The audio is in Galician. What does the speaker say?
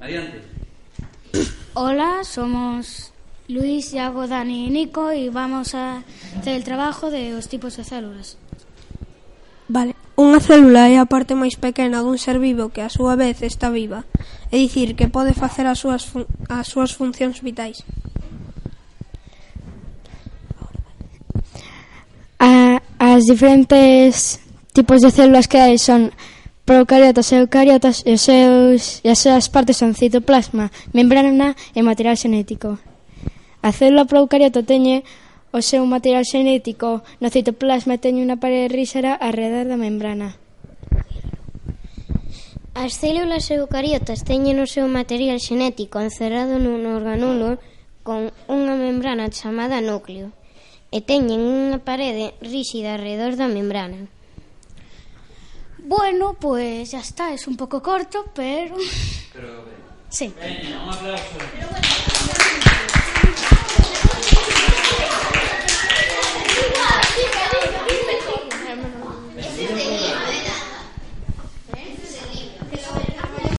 Adiante. Hola, somos Luis, Iago, Dani y Nico y vamos a hacer el trabajo de os tipos de células. Vale, unha célula é a parte máis pequena dun ser vivo que a súa vez está viva, é dicir, que pode facer as súas, fun as súas funcións vitais. A, as diferentes tipos de células que hai son Procariotas, eucariotas e, os seus, e as súas partes son citoplasma, membrana e material xenético. A célula procariota teñe o seu material xenético no citoplasma teñe unha parede ríxera arredor da membrana. As células eucariotas teñen o seu material xenético encerrado nun organulo con unha membrana chamada núcleo e teñen unha parede ríxida arredor da membrana. Bueno, pues ya está, es un poco corto, pero... Pero ben. Sí. Veña, un aplauso. Sí.